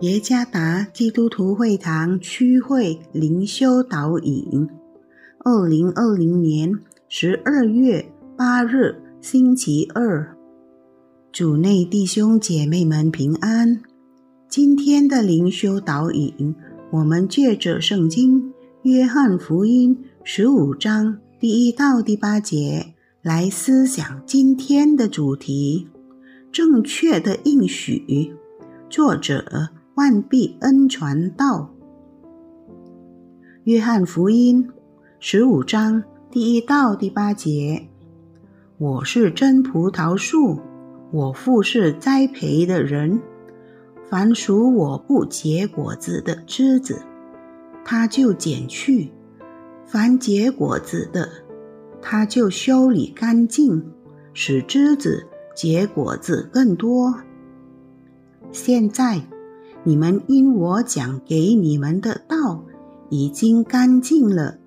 耶加达基督徒会堂区会灵修导引，二零二零年十二月八日星期二，主内弟兄姐妹们平安。今天的灵修导引，我们借着圣经《约翰福音》十五章第一到第八节来思想今天的主题：正确的应许。作者。万必恩传道，约翰福音十五章第一到第八节：我是真葡萄树，我父是栽培的人。凡属我不结果子的枝子，他就剪去；凡结果子的，他就修理干净，使枝子结果子更多。现在。你们因我讲给你们的道已经干净了，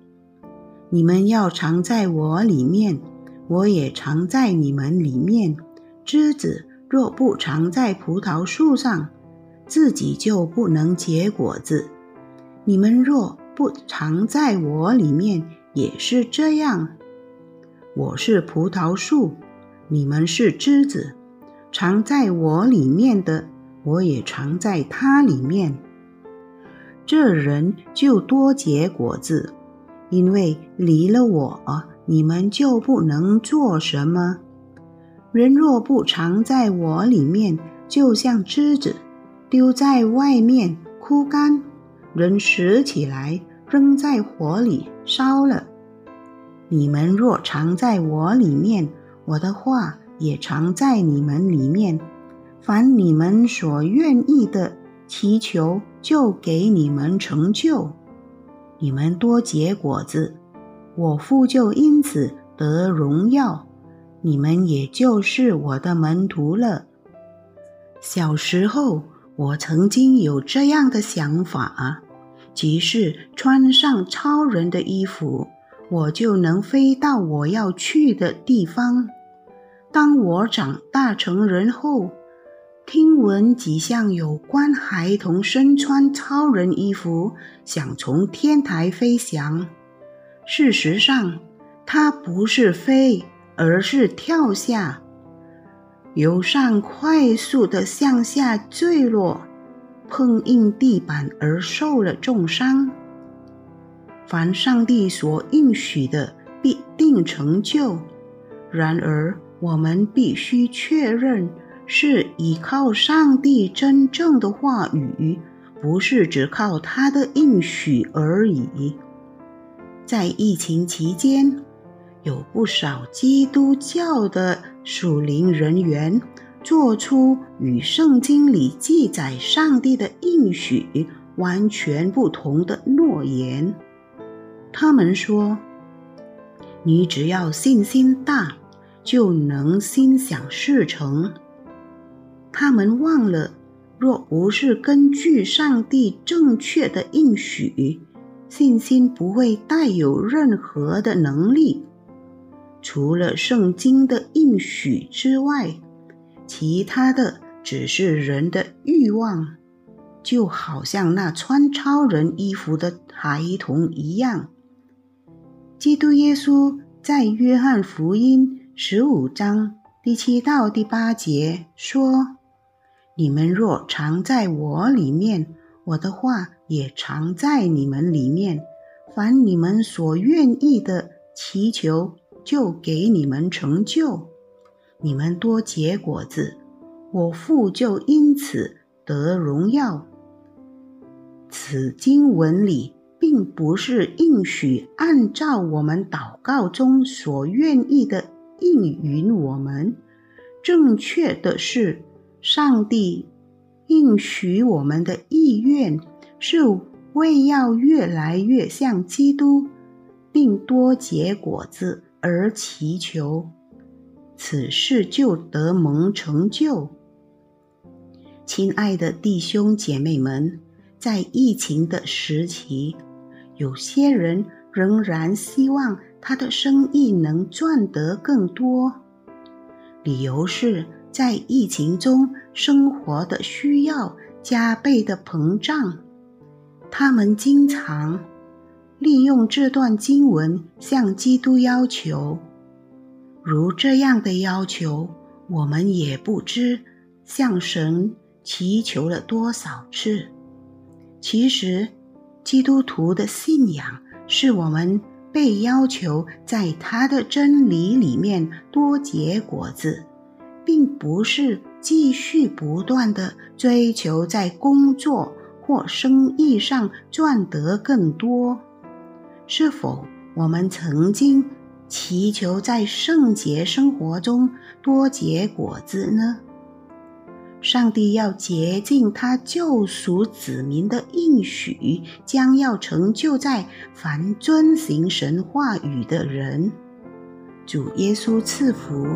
你们要藏在我里面，我也藏在你们里面。枝子若不藏在葡萄树上，自己就不能结果子；你们若不藏在我里面，也是这样。我是葡萄树，你们是枝子，藏在我里面的。我也藏在他里面，这人就多结果子，因为离了我，你们就不能做什么。人若不藏在我里面，就像枝子丢在外面枯干，人拾起来扔在火里烧了。你们若藏在我里面，我的话也藏在你们里面。凡你们所愿意的祈求，就给你们成就。你们多结果子，我父就因此得荣耀。你们也就是我的门徒了。小时候，我曾经有这样的想法，即是穿上超人的衣服，我就能飞到我要去的地方。当我长大成人后，听闻几项有关孩童身穿超人衣服想从天台飞翔。事实上，他不是飞，而是跳下，由上快速的向下坠落，碰硬地板而受了重伤。凡上帝所应许的，必定成就。然而，我们必须确认。是依靠上帝真正的话语，不是只靠他的应许而已。在疫情期间，有不少基督教的属灵人员做出与圣经里记载上帝的应许完全不同的诺言。他们说：“你只要信心大，就能心想事成。”他们忘了，若不是根据上帝正确的应许，信心不会带有任何的能力。除了圣经的应许之外，其他的只是人的欲望，就好像那穿超人衣服的孩童一样。基督耶稣在约翰福音十五章第七到第八节说。你们若藏在我里面，我的话也藏在你们里面。凡你们所愿意的祈求，就给你们成就。你们多结果子，我父就因此得荣耀。此经文里并不是应许按照我们祷告中所愿意的应允我们，正确的是。上帝应许我们的意愿，是为要越来越像基督，并多结果子而祈求，此事就得蒙成就。亲爱的弟兄姐妹们，在疫情的时期，有些人仍然希望他的生意能赚得更多，理由是。在疫情中生活的需要加倍的膨胀。他们经常利用这段经文向基督要求，如这样的要求，我们也不知向神祈求了多少次。其实，基督徒的信仰是我们被要求在他的真理里面多结果子，并不是继续不断的追求在工作。或生意上赚得更多，是否我们曾经祈求在圣洁生活中多结果子呢？上帝要竭尽他救赎子民的应许，将要成就在凡遵行神话语的人。主耶稣赐福。